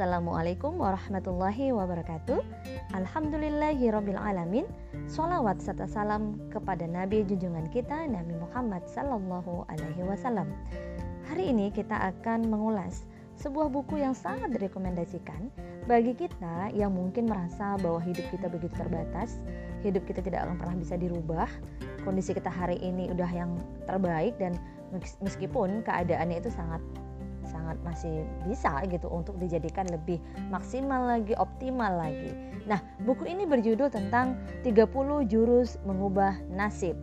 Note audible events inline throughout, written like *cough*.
Assalamualaikum warahmatullahi wabarakatuh. Alhamdulillahi rabbil alamin. Salawat serta salam kepada Nabi junjungan kita Nabi Muhammad Sallallahu Alaihi Wasallam. Hari ini kita akan mengulas sebuah buku yang sangat direkomendasikan bagi kita yang mungkin merasa bahwa hidup kita begitu terbatas, hidup kita tidak akan pernah bisa dirubah, kondisi kita hari ini udah yang terbaik dan meskipun keadaannya itu sangat sangat masih bisa gitu untuk dijadikan lebih maksimal lagi, optimal lagi. Nah, buku ini berjudul tentang 30 jurus mengubah nasib.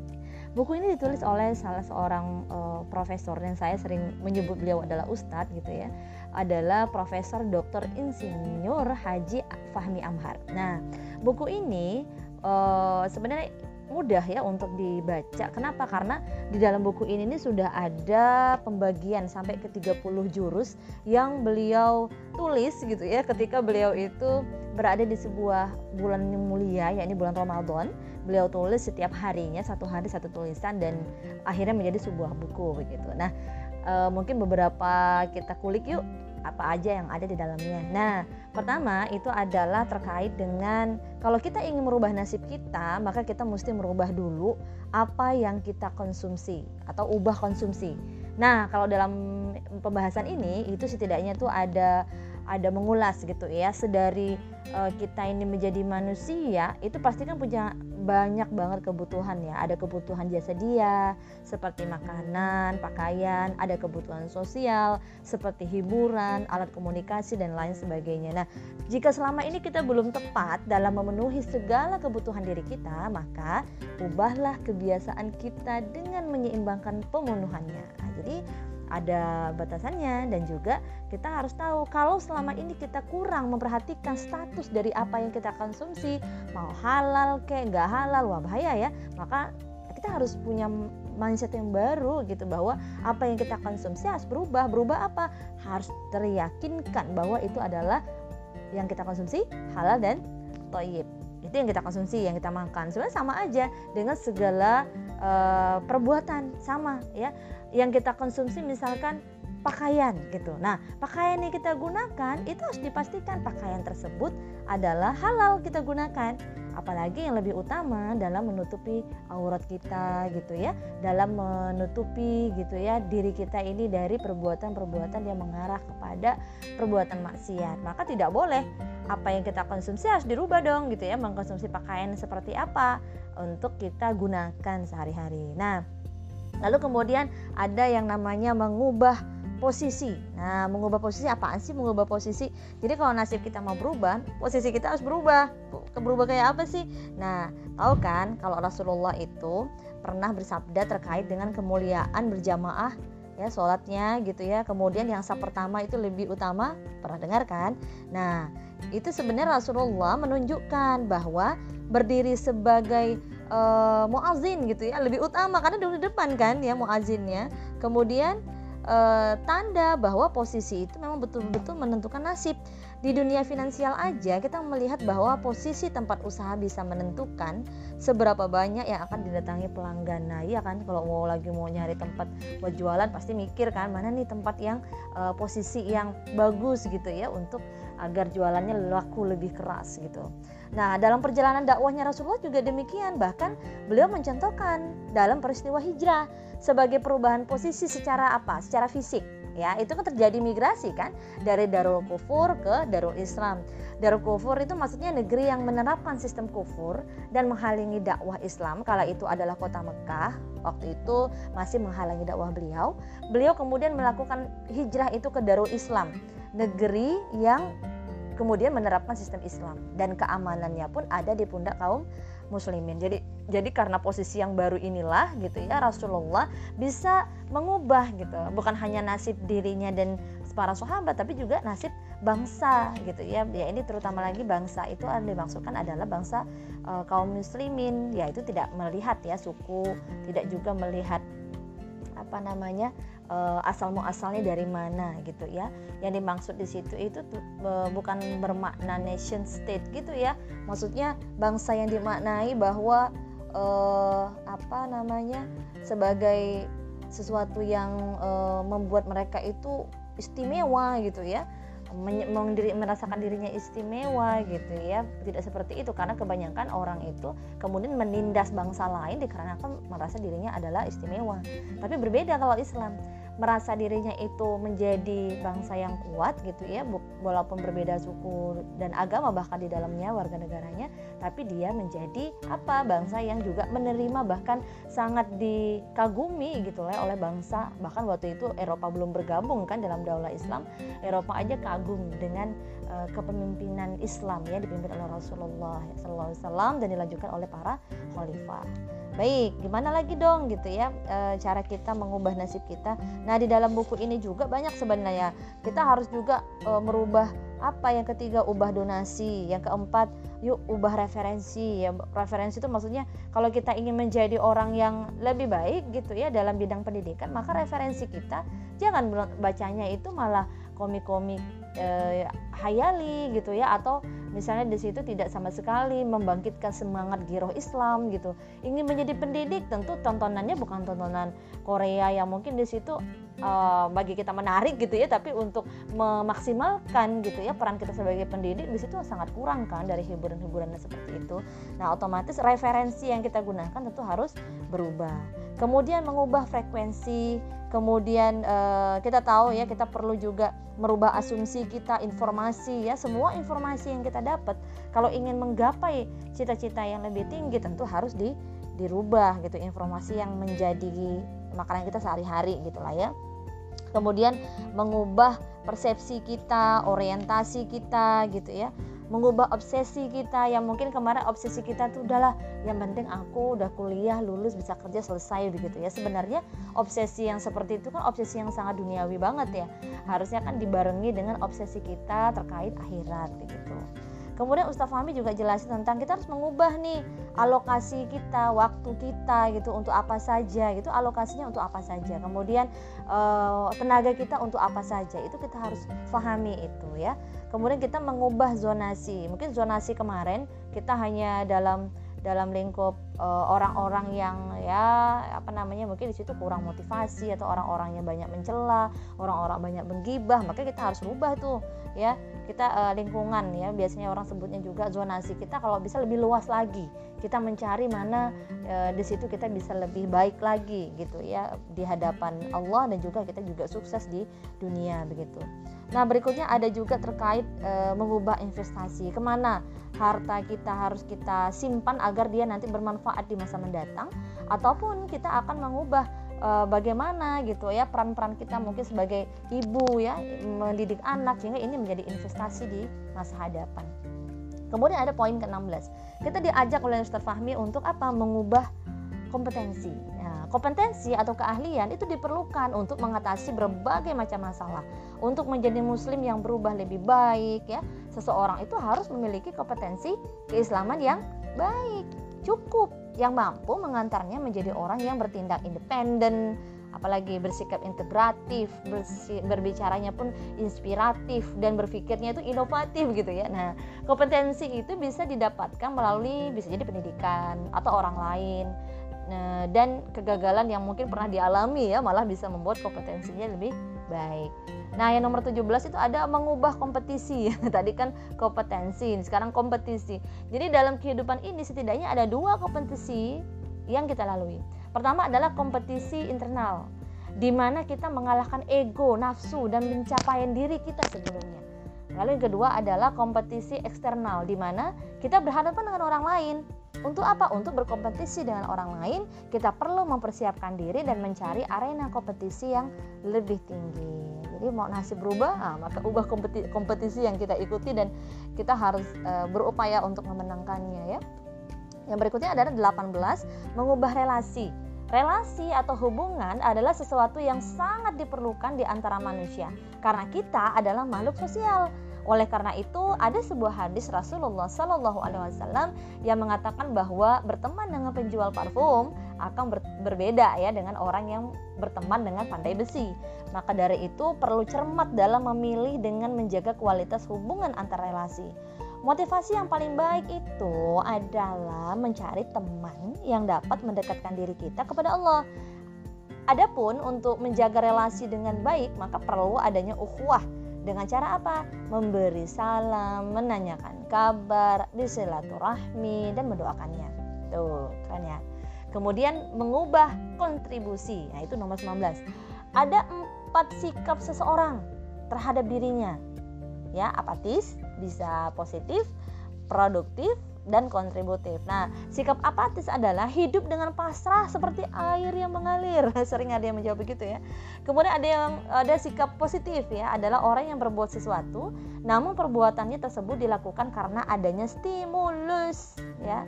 Buku ini ditulis oleh salah seorang uh, profesor yang saya sering menyebut beliau adalah ustadz gitu ya. Adalah Profesor Dr. Insinyur Haji Fahmi Amhar. Nah, buku ini uh, sebenarnya mudah ya untuk dibaca. Kenapa? Karena di dalam buku ini nih sudah ada pembagian sampai ke 30 jurus yang beliau tulis gitu ya ketika beliau itu berada di sebuah bulan yang mulia yakni bulan Ramadan. Beliau tulis setiap harinya satu hari satu tulisan dan akhirnya menjadi sebuah buku begitu. Nah, e, mungkin beberapa kita kulik yuk apa aja yang ada di dalamnya. Nah, pertama itu adalah terkait dengan kalau kita ingin merubah nasib kita, maka kita mesti merubah dulu apa yang kita konsumsi atau ubah konsumsi. Nah, kalau dalam pembahasan ini itu setidaknya tuh ada ada mengulas gitu ya sedari uh, kita ini menjadi manusia itu pasti kan punya banyak banget kebutuhan ya. Ada kebutuhan jasa dia seperti makanan pakaian ada kebutuhan sosial seperti hiburan alat komunikasi dan lain sebagainya. Nah jika selama ini kita belum tepat dalam memenuhi segala kebutuhan diri kita maka ubahlah kebiasaan kita dengan menyeimbangkan pemenuhannya. Nah, jadi ada batasannya dan juga kita harus tahu kalau selama ini kita kurang memperhatikan status dari apa yang kita konsumsi mau halal kayak nggak halal wah bahaya ya. Maka kita harus punya mindset yang baru gitu bahwa apa yang kita konsumsi harus berubah. Berubah apa? Harus teryakinkan bahwa itu adalah yang kita konsumsi halal dan toyib. Itu yang kita konsumsi yang kita makan. Sebenarnya sama aja dengan segala uh, perbuatan. Sama ya yang kita konsumsi misalkan pakaian gitu. Nah, pakaian yang kita gunakan itu harus dipastikan pakaian tersebut adalah halal kita gunakan. Apalagi yang lebih utama dalam menutupi aurat kita gitu ya, dalam menutupi gitu ya diri kita ini dari perbuatan-perbuatan yang mengarah kepada perbuatan maksiat. Maka tidak boleh apa yang kita konsumsi harus dirubah dong gitu ya, mengkonsumsi pakaian seperti apa untuk kita gunakan sehari-hari. Nah, Lalu kemudian ada yang namanya mengubah posisi. Nah, mengubah posisi apaan sih mengubah posisi? Jadi kalau nasib kita mau berubah, posisi kita harus berubah. Berubah kayak apa sih? Nah, tahu kan kalau Rasulullah itu pernah bersabda terkait dengan kemuliaan berjamaah ya sholatnya gitu ya. Kemudian yang sah pertama itu lebih utama, pernah dengar kan? Nah, itu sebenarnya Rasulullah menunjukkan bahwa berdiri sebagai uh, muazin gitu ya lebih utama karena di depan kan ya muazinnya kemudian uh, tanda bahwa posisi itu memang betul-betul menentukan nasib. Di dunia finansial aja kita melihat bahwa posisi tempat usaha bisa menentukan seberapa banyak yang akan didatangi pelanggan nah iya kan? Kalau mau lagi mau nyari tempat buat jualan pasti mikir kan mana nih tempat yang uh, posisi yang bagus gitu ya untuk agar jualannya laku lebih keras gitu. Nah, dalam perjalanan dakwahnya Rasulullah juga demikian, bahkan beliau mencontohkan dalam peristiwa hijrah sebagai perubahan posisi secara apa? Secara fisik. Ya, itu kan terjadi migrasi kan dari Darul Kufur ke Darul Islam. Darul Kufur itu maksudnya negeri yang menerapkan sistem kufur dan menghalangi dakwah Islam. Kala itu adalah kota Mekah. Waktu itu masih menghalangi dakwah beliau. Beliau kemudian melakukan hijrah itu ke Darul Islam negeri yang kemudian menerapkan sistem Islam dan keamanannya pun ada di pundak kaum muslimin. Jadi jadi karena posisi yang baru inilah gitu ya Rasulullah bisa mengubah gitu. Bukan hanya nasib dirinya dan para sahabat tapi juga nasib bangsa gitu ya. Ya ini terutama lagi bangsa itu yang dimaksudkan adalah bangsa e, kaum muslimin yaitu tidak melihat ya suku, tidak juga melihat apa namanya uh, asal muasalnya dari mana gitu ya. Yang dimaksud di situ itu uh, bukan bermakna nation state gitu ya. Maksudnya bangsa yang dimaknai bahwa uh, apa namanya sebagai sesuatu yang uh, membuat mereka itu istimewa gitu ya. merasakan dirinya istimewa gitu ya tidak seperti itu karena kebanyakan orang itu kemudian menindas bangsa lain dikarenakan merasa dirinya adalah istimewa tapi berbeda kalau Islam merasa dirinya itu menjadi bangsa yang kuat gitu ya walaupun berbeda suku dan agama bahkan di dalamnya warga negaranya tapi dia menjadi apa bangsa yang juga menerima bahkan sangat dikagumi gitu ya oleh bangsa. Bahkan waktu itu Eropa belum bergabung kan dalam daulah Islam Eropa aja kagum dengan uh, kepemimpinan Islam ya dipimpin oleh Rasulullah SAW dan dilanjutkan oleh para khalifah Baik, gimana lagi dong gitu ya e, cara kita mengubah nasib kita. Nah, di dalam buku ini juga banyak sebenarnya. Kita harus juga e, merubah apa yang ketiga ubah donasi, yang keempat yuk ubah referensi. Ya, referensi itu maksudnya kalau kita ingin menjadi orang yang lebih baik gitu ya dalam bidang pendidikan, maka referensi kita jangan bacanya itu malah komik-komik eh, hayali gitu ya atau misalnya di situ tidak sama sekali membangkitkan semangat giroh Islam gitu. Ingin menjadi pendidik tentu tontonannya bukan tontonan Korea yang mungkin di situ uh, bagi kita menarik gitu ya tapi untuk memaksimalkan gitu ya peran kita sebagai pendidik di situ sangat kurang kan dari hiburan-hiburan seperti itu. Nah otomatis referensi yang kita gunakan tentu harus berubah. Kemudian mengubah frekuensi kemudian uh, kita tahu ya kita perlu juga merubah asumsi kita informasi ya. Semua informasi yang kita dapat kalau ingin menggapai cita-cita yang lebih tinggi tentu harus di dirubah gitu informasi yang menjadi makanan kita sehari-hari gitulah ya. Kemudian mengubah persepsi kita orientasi kita gitu ya mengubah obsesi kita. Yang mungkin kemarin obsesi kita tuh udahlah yang penting aku udah kuliah lulus bisa kerja selesai begitu ya. Sebenarnya obsesi yang seperti itu kan obsesi yang sangat duniawi banget ya. Harusnya kan dibarengi dengan obsesi kita terkait akhirat begitu Kemudian Ustaz Fahmi juga jelasin tentang kita harus mengubah nih alokasi kita, waktu kita gitu untuk apa saja gitu, alokasinya untuk apa saja. Kemudian eh, tenaga kita untuk apa saja. Itu kita harus pahami itu ya. Kemudian kita mengubah zonasi. Mungkin zonasi kemarin kita hanya dalam dalam lingkup orang-orang uh, yang ya apa namanya mungkin di situ kurang motivasi atau orang-orang yang banyak mencela, orang-orang banyak menggibah, maka kita harus rubah tuh ya. Kita uh, lingkungan ya biasanya orang sebutnya juga zonasi kita kalau bisa lebih luas lagi. Kita mencari mana uh, di situ kita bisa lebih baik lagi gitu ya di hadapan Allah dan juga kita juga sukses di dunia begitu. Nah berikutnya ada juga terkait uh, mengubah investasi. Ke mana harta kita harus kita simpan agar dia nanti bermanfaat di masa mendatang ataupun kita akan mengubah uh, bagaimana gitu ya peran-peran kita mungkin sebagai ibu ya mendidik anak sehingga ini menjadi investasi di masa hadapan. Kemudian ada poin ke-16. Kita diajak oleh Ustaz Fahmi untuk apa? Mengubah kompetensi. Nah, kompetensi atau keahlian itu diperlukan untuk mengatasi berbagai macam masalah. Untuk menjadi muslim yang berubah lebih baik ya, seseorang itu harus memiliki kompetensi keislaman yang baik cukup yang mampu mengantarnya menjadi orang yang bertindak independen, apalagi bersikap integratif, berbicaranya pun inspiratif dan berpikirnya itu inovatif gitu ya. Nah, kompetensi itu bisa didapatkan melalui bisa jadi pendidikan atau orang lain. Nah, dan kegagalan yang mungkin pernah dialami ya malah bisa membuat kompetensinya lebih baik. Nah, yang nomor 17 itu ada mengubah kompetisi. *laughs* Tadi kan kompetensi, sekarang kompetisi. Jadi dalam kehidupan ini setidaknya ada dua kompetisi yang kita lalui. Pertama adalah kompetisi internal, di mana kita mengalahkan ego, nafsu, dan pencapaian diri kita sebelumnya. Lalu yang kedua adalah kompetisi eksternal, di mana kita berhadapan dengan orang lain. Untuk apa? Untuk berkompetisi dengan orang lain, kita perlu mempersiapkan diri dan mencari arena kompetisi yang lebih tinggi. Jadi mau nasib berubah, nah, maka ubah kompetisi, kompetisi yang kita ikuti dan kita harus uh, berupaya untuk memenangkannya ya. Yang berikutnya adalah 18, mengubah relasi. Relasi atau hubungan adalah sesuatu yang sangat diperlukan di antara manusia karena kita adalah makhluk sosial. Oleh karena itu, ada sebuah hadis Rasulullah Shallallahu Alaihi Wasallam yang mengatakan bahwa berteman dengan penjual parfum akan ber berbeda ya dengan orang yang berteman dengan pandai besi. Maka dari itu perlu cermat dalam memilih dengan menjaga kualitas hubungan antar relasi. Motivasi yang paling baik itu adalah mencari teman yang dapat mendekatkan diri kita kepada Allah. Adapun untuk menjaga relasi dengan baik, maka perlu adanya ukhuwah Dengan cara apa? Memberi salam, menanyakan kabar, bersilaturahmi dan mendoakannya. Tuh, keren ya. Kemudian mengubah kontribusi. Nah, itu nomor 19. Ada empat sikap seseorang terhadap dirinya. Ya, apatis, bisa positif, produktif, dan kontributif. Nah, sikap apatis adalah hidup dengan pasrah seperti air yang mengalir. *laughs* Sering ada yang menjawab begitu ya. Kemudian ada yang ada sikap positif ya, adalah orang yang berbuat sesuatu namun perbuatannya tersebut dilakukan karena adanya stimulus ya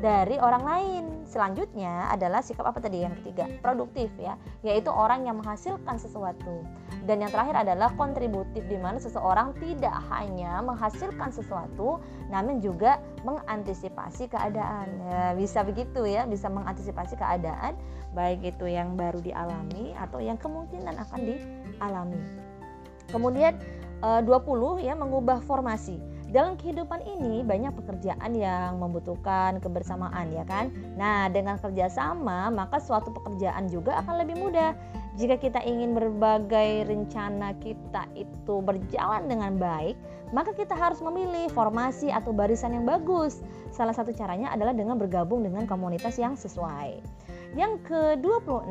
dari orang lain. Selanjutnya adalah sikap apa tadi yang ketiga? Produktif ya, yaitu orang yang menghasilkan sesuatu. Dan yang terakhir adalah kontributif di mana seseorang tidak hanya menghasilkan sesuatu namun juga mengantisipasi keadaan. Ya, bisa begitu ya, bisa mengantisipasi keadaan baik itu yang baru dialami atau yang kemungkinan akan dialami. Kemudian 20 eh, ya mengubah formasi dalam kehidupan ini banyak pekerjaan yang membutuhkan kebersamaan ya kan. Nah, dengan kerjasama maka suatu pekerjaan juga akan lebih mudah. Jika kita ingin berbagai rencana kita itu berjalan dengan baik, maka kita harus memilih formasi atau barisan yang bagus. Salah satu caranya adalah dengan bergabung dengan komunitas yang sesuai. Yang ke-20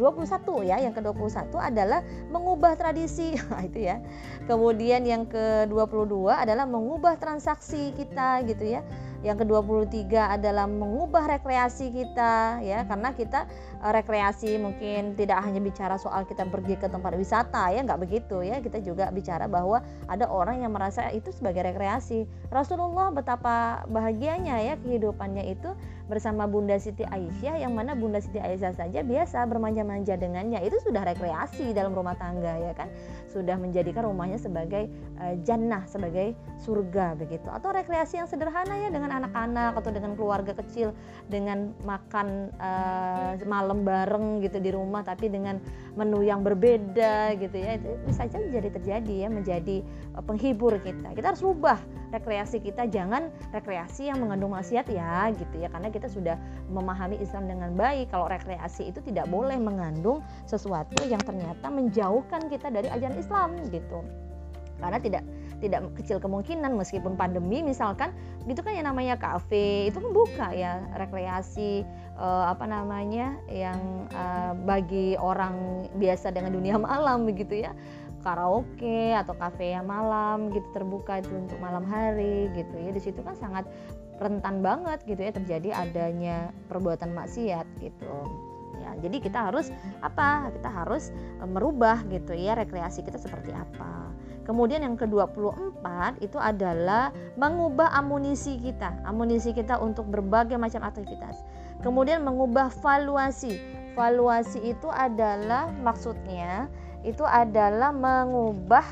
21 ya, yang ke-21 adalah mengubah tradisi. *laughs* Nah, itu ya. Kemudian yang ke-22 adalah mengubah transaksi kita gitu ya. Yang ke-23 adalah mengubah rekreasi kita ya. Karena kita eh, rekreasi mungkin tidak hanya bicara soal kita pergi ke tempat wisata ya. Nggak begitu ya. Kita juga bicara bahwa ada orang yang merasa itu sebagai rekreasi. Rasulullah betapa bahagianya ya kehidupannya itu bersama Bunda Siti Aisyah yang mana Bunda Siti Aisyah saja biasa bermanja-manja dengannya. Itu sudah rekreasi dalam rumah tangga ya kan? Sudah menjadikan rumahnya sebagai uh, jannah sebagai surga begitu. Atau rekreasi yang sederhana ya dengan anak-anak atau dengan keluarga kecil dengan makan uh, malam bareng gitu di rumah tapi dengan menu yang berbeda gitu ya. Itu bisa saja jadi terjadi ya menjadi uh, penghibur kita. Kita harus rubah rekreasi kita. Jangan rekreasi yang mengandung maksiat ya gitu ya. Karena kita sudah memahami Islam dengan baik. Kalau rekreasi itu tidak boleh mengandung sesuatu yang ternyata menjauhkan kita dari ajaran Islam gitu. Karena tidak tidak kecil kemungkinan meskipun pandemi misalkan itu kan yang namanya kafe itu kan buka ya rekreasi uh, apa namanya yang uh, bagi orang biasa dengan dunia *laughs* malam begitu ya. Karaoke atau kafe yang malam gitu terbuka itu untuk malam hari gitu ya. Di situ kan sangat rentan banget gitu ya terjadi adanya perbuatan maksiat gitu. Ya jadi kita harus apa? Kita harus eh, merubah gitu ya rekreasi kita seperti apa. Kemudian yang ke-24 itu adalah mengubah amunisi kita, amunisi kita untuk berbagai macam aktivitas. Kemudian mengubah valuasi. Valuasi itu adalah maksudnya itu adalah mengubah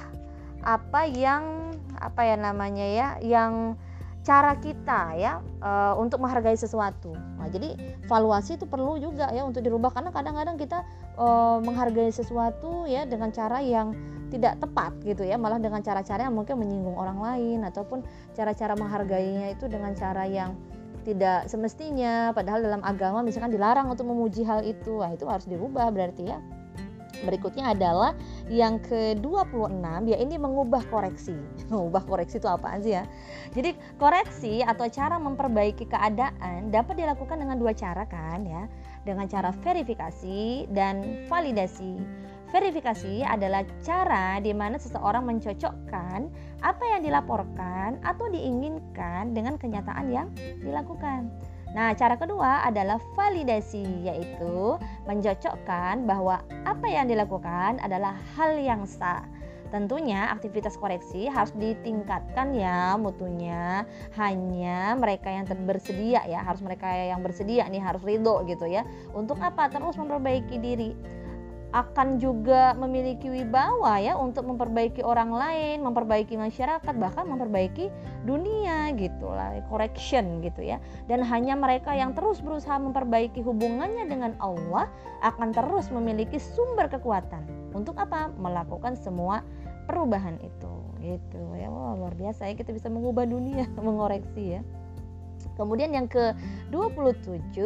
apa yang apa ya namanya ya, yang cara kita ya e, untuk menghargai sesuatu. Nah, jadi valuasi itu perlu juga ya untuk dirubah karena kadang-kadang kita e, menghargai sesuatu ya dengan cara yang tidak tepat gitu ya, malah dengan cara-cara yang mungkin menyinggung orang lain ataupun cara-cara menghargainya itu dengan cara yang tidak semestinya padahal dalam agama misalkan dilarang untuk memuji hal itu. Nah, itu harus dirubah berarti ya. Berikutnya adalah yang ke-26 ya ini mengubah koreksi. *laughs* Mengubah koreksi itu apaan sih ya? Jadi koreksi atau cara memperbaiki keadaan dapat dilakukan dengan dua cara kan ya. Dengan cara verifikasi dan validasi. Verifikasi adalah cara di mana seseorang mencocokkan apa yang dilaporkan atau diinginkan dengan kenyataan yang dilakukan. Nah, cara kedua adalah validasi, yaitu mencocokkan bahwa apa yang dilakukan adalah hal yang sah. Tentunya aktivitas koreksi harus ditingkatkan ya mutunya hanya mereka yang bersedia ya harus mereka yang bersedia nih harus ridho gitu ya untuk apa terus memperbaiki diri akan juga memiliki wibawa ya untuk memperbaiki orang lain, memperbaiki masyarakat, bahkan memperbaiki dunia gitu lah, correction gitu ya. Dan hanya mereka yang terus berusaha memperbaiki hubungannya dengan Allah akan terus memiliki sumber kekuatan. Untuk apa? Melakukan semua perubahan itu gitu ya. Wah, luar biasa ya kita bisa mengubah dunia, *laughs* mengoreksi ya. Kemudian yang ke-27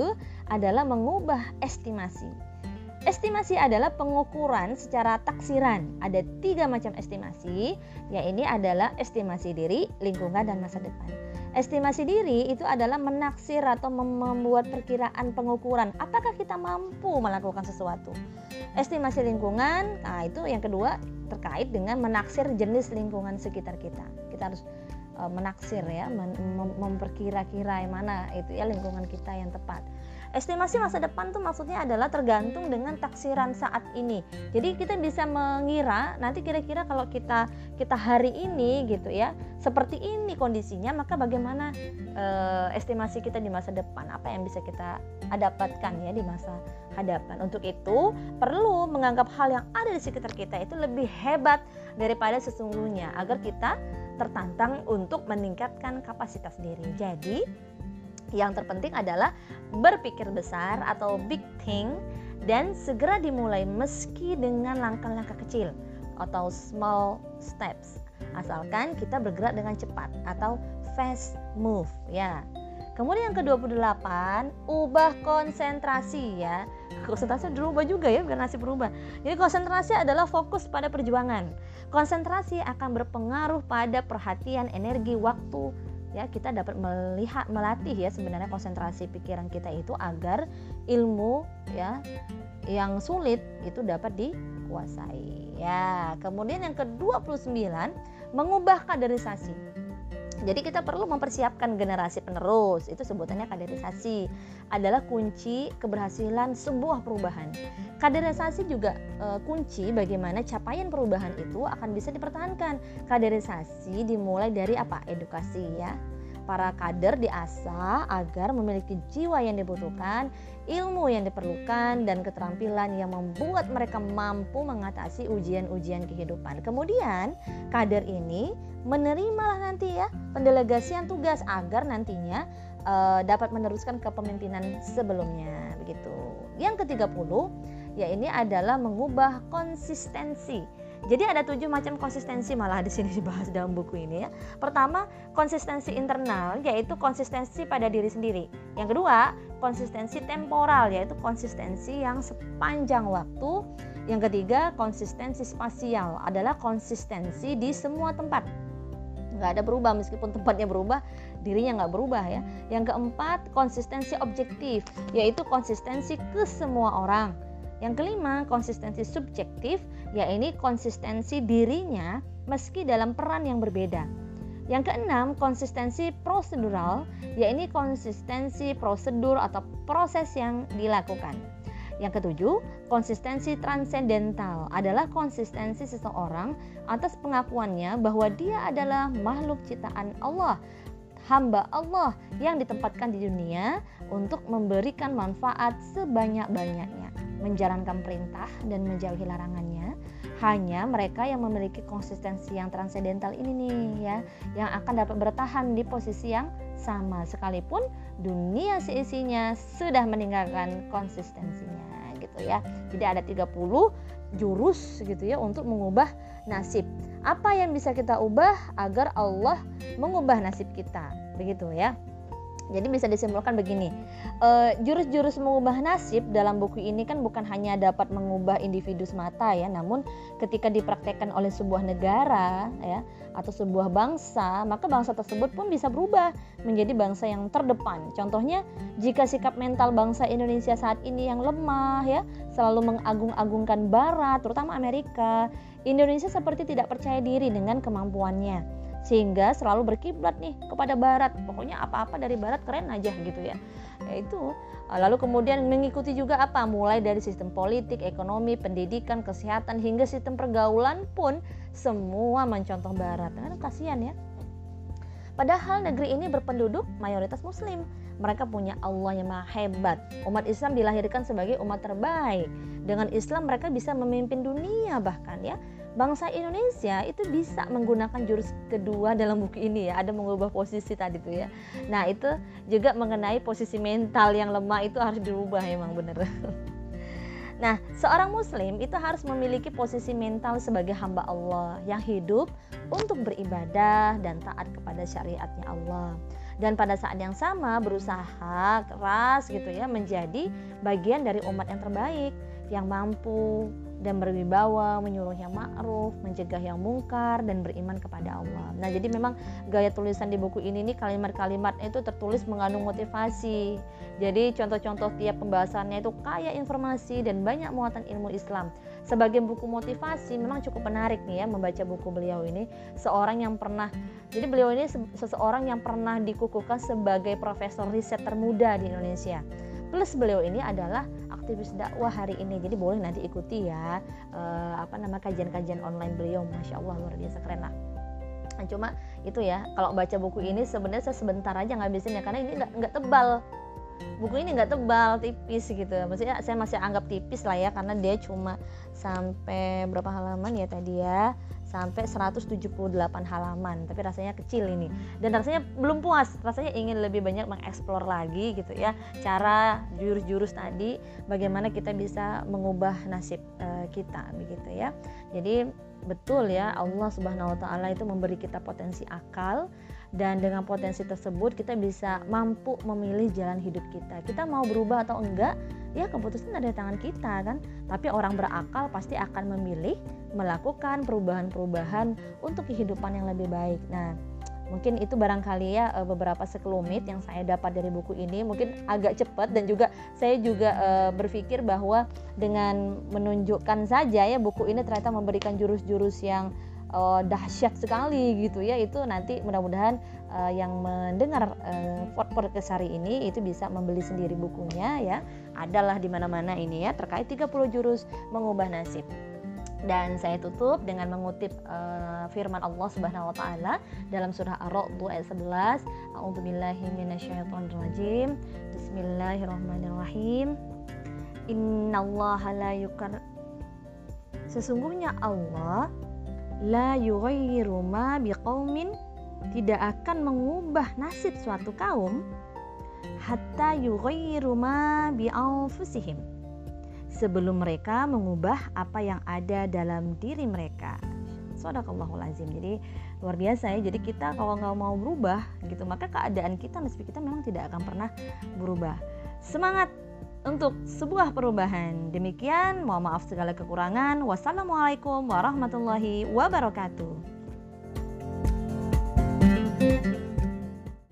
adalah mengubah estimasi Estimasi adalah pengukuran secara taksiran. Ada tiga macam estimasi, ya ini adalah estimasi diri, lingkungan, dan masa depan. Estimasi diri itu adalah menaksir atau membuat perkiraan pengukuran apakah kita mampu melakukan sesuatu. Estimasi lingkungan, nah itu yang kedua terkait dengan menaksir jenis lingkungan sekitar kita. Kita harus uh, menaksir ya, mem memperkira-kira mana itu ya lingkungan kita yang tepat. Estimasi masa depan tuh maksudnya adalah tergantung dengan taksiran saat ini. Jadi kita bisa mengira nanti kira-kira kalau kita kita hari ini gitu ya, seperti ini kondisinya, maka bagaimana uh, estimasi kita di masa depan? Apa yang bisa kita dapatkan ya di masa hadapan? Untuk itu perlu menganggap hal yang ada di sekitar kita itu lebih hebat daripada sesungguhnya agar kita tertantang untuk meningkatkan kapasitas diri. Jadi yang terpenting adalah berpikir besar atau big thing dan segera dimulai meski dengan langkah-langkah kecil atau small steps. Asalkan kita bergerak dengan cepat atau fast move ya. Kemudian yang ke-28, ubah konsentrasi ya. Konsentrasi berubah juga ya, bukan nasib berubah. Jadi konsentrasi adalah fokus pada perjuangan. Konsentrasi akan berpengaruh pada perhatian, energi, waktu, ya kita dapat melihat melatih ya sebenarnya konsentrasi pikiran kita itu agar ilmu ya yang sulit itu dapat dikuasai. Ya kemudian yang ke-29 mengubah kaderisasi jadi kita perlu mempersiapkan generasi penerus. Itu sebutannya kaderisasi. Adalah kunci keberhasilan sebuah perubahan. Kaderisasi juga e, kunci bagaimana capaian perubahan itu akan bisa dipertahankan. Kaderisasi dimulai dari apa? Edukasi ya para kader diasah agar memiliki jiwa yang dibutuhkan, ilmu yang diperlukan, dan keterampilan yang membuat mereka mampu mengatasi ujian-ujian kehidupan. Kemudian, kader ini menerimalah nanti ya pendelegasian tugas agar nantinya uh, dapat meneruskan kepemimpinan sebelumnya begitu. Yang ke-30 ya ini adalah mengubah konsistensi jadi ada tujuh macam konsistensi malah di sini *laughs* dibahas dalam buku ini ya. Pertama, konsistensi internal yaitu konsistensi pada diri sendiri. Yang kedua, konsistensi temporal yaitu konsistensi yang sepanjang waktu. Yang ketiga, konsistensi spasial adalah konsistensi di semua tempat. Nggak ada berubah meskipun tempatnya berubah, dirinya nggak berubah ya. Yang keempat, konsistensi objektif yaitu konsistensi ke semua orang. Yang kelima, konsistensi subjektif, yaitu konsistensi dirinya meski dalam peran yang berbeda. Yang keenam, konsistensi prosedural, yaitu konsistensi prosedur atau proses yang dilakukan. Yang ketujuh, konsistensi transendental adalah konsistensi seseorang atas pengakuannya bahwa dia adalah makhluk ciptaan Allah, hamba Allah yang ditempatkan di dunia untuk memberikan manfaat sebanyak-banyaknya menjalankan perintah dan menjauhi larangannya. Hanya mereka yang memiliki konsistensi yang transendental ini nih ya yang akan dapat bertahan di posisi yang sama. Sekalipun dunia seisinya sudah meninggalkan konsistensinya gitu ya. Jadi ada 30 jurus gitu ya untuk mengubah nasib apa yang bisa kita ubah agar Allah mengubah nasib kita? Begitu ya. Jadi bisa disimpulkan begini, eh, jurus-jurus mengubah nasib dalam buku ini kan bukan hanya dapat mengubah individu semata ya, namun ketika dipraktekkan oleh sebuah negara ya atau sebuah bangsa, maka bangsa tersebut pun bisa berubah menjadi bangsa yang terdepan. Contohnya, jika sikap mental bangsa Indonesia saat ini yang lemah ya, selalu mengagung-agungkan Barat, terutama Amerika, Indonesia seperti tidak percaya diri dengan kemampuannya sehingga selalu berkiblat nih kepada barat. Pokoknya apa-apa dari barat keren aja gitu ya. Itu. Eh, lalu kemudian mengikuti juga apa? Mulai dari sistem politik ekonomi pendidikan kesehatan hingga sistem pergaulan pun semua mencontoh barat. Kan kasihan ya. Padahal negeri ini berpenduduk mayoritas muslim. Mereka punya Allah yang maha hebat. Umat Islam dilahirkan sebagai umat terbaik. Dengan Islam mereka bisa memimpin dunia bahkan ya bangsa Indonesia itu bisa menggunakan jurus kedua dalam buku ini ya. Ada mengubah posisi tadi tuh ya. Nah itu juga mengenai posisi mental yang lemah itu harus dirubah emang bener. *laughs* Nah, seorang muslim itu harus memiliki posisi mental sebagai hamba Allah yang hidup untuk beribadah dan taat kepada syariatnya Allah. Dan pada saat yang sama berusaha keras gitu ya menjadi bagian dari umat yang terbaik yang mampu dan berwibawa, menyuruh yang ma'ruf, mencegah yang mungkar dan beriman kepada Allah. Nah, jadi memang gaya tulisan di buku ini nih kalimat-kalimat itu tertulis mengandung motivasi. Jadi contoh-contoh tiap pembahasannya itu kaya informasi dan banyak muatan ilmu Islam. Sebagai buku motivasi memang cukup menarik nih ya membaca buku beliau ini. Seorang yang pernah jadi beliau ini seseorang yang pernah dikukuhkan sebagai profesor riset termuda di Indonesia. Plus beliau ini adalah aktivis dakwah hari ini. Jadi boleh nanti ikuti ya uh, apa nama kajian-kajian online beliau. Masya Allah luar biasa keren lah. Nah, cuma itu ya kalau baca buku ini sebenarnya saya sebentar aja ngabisin ya karena ini nggak tebal. Buku ini nggak tebal tipis gitu. Maksudnya saya masih anggap tipis lah ya karena dia cuma sampai berapa halaman ya tadi ya sampai 178 halaman tapi rasanya kecil ini. Dan rasanya belum puas rasanya ingin lebih banyak mengeksplor lagi gitu ya cara jurus-jurus tadi bagaimana kita bisa mengubah nasib uh, kita begitu ya. Jadi betul ya Allah Subhanahu wa taala itu memberi kita potensi akal dan dengan potensi tersebut kita bisa mampu memilih jalan hidup kita. Kita mau berubah atau enggak, ya keputusan ada di tangan kita kan. Tapi orang berakal pasti akan memilih melakukan perubahan-perubahan untuk kehidupan yang lebih baik. Nah, mungkin itu barangkali ya eh, beberapa sekelumit yang saya dapat dari buku ini mungkin agak cepat dan juga saya juga uh, berpikir bahwa dengan menunjukkan saja ya buku ini ternyata memberikan jurus-jurus yang uh, dahsyat sekali gitu ya. Itu nanti mudah-mudahan uh, yang mendengar uh, podcast hari ini itu bisa membeli sendiri bukunya ya. Adalah di mana-mana ini ya terkait 30 jurus mengubah nasib. Dan saya tutup dengan mengutip uh, firman Allah Subhanahu wa taala dalam surah Ar-Ra'd ayat 11 A'udzubillahi minasyaitonirrajim. Bismillahirrahmanirrahim. Innallaha la yukar Sesungguhnya Allah la yughayyiru ma biqaumin tidak akan mengubah nasib suatu kaum hatta yughayyiru ma bi anfusihim sebelum mereka mengubah apa yang ada dalam diri mereka. Sadaqallahul azim. Jadi luar biasa ya. Jadi kita kalau nggak mau berubah gitu, maka keadaan kita nasib kita memang tidak akan pernah berubah. Semangat untuk sebuah perubahan. Demikian, mohon maaf segala kekurangan. Wassalamualaikum warahmatullahi wabarakatuh.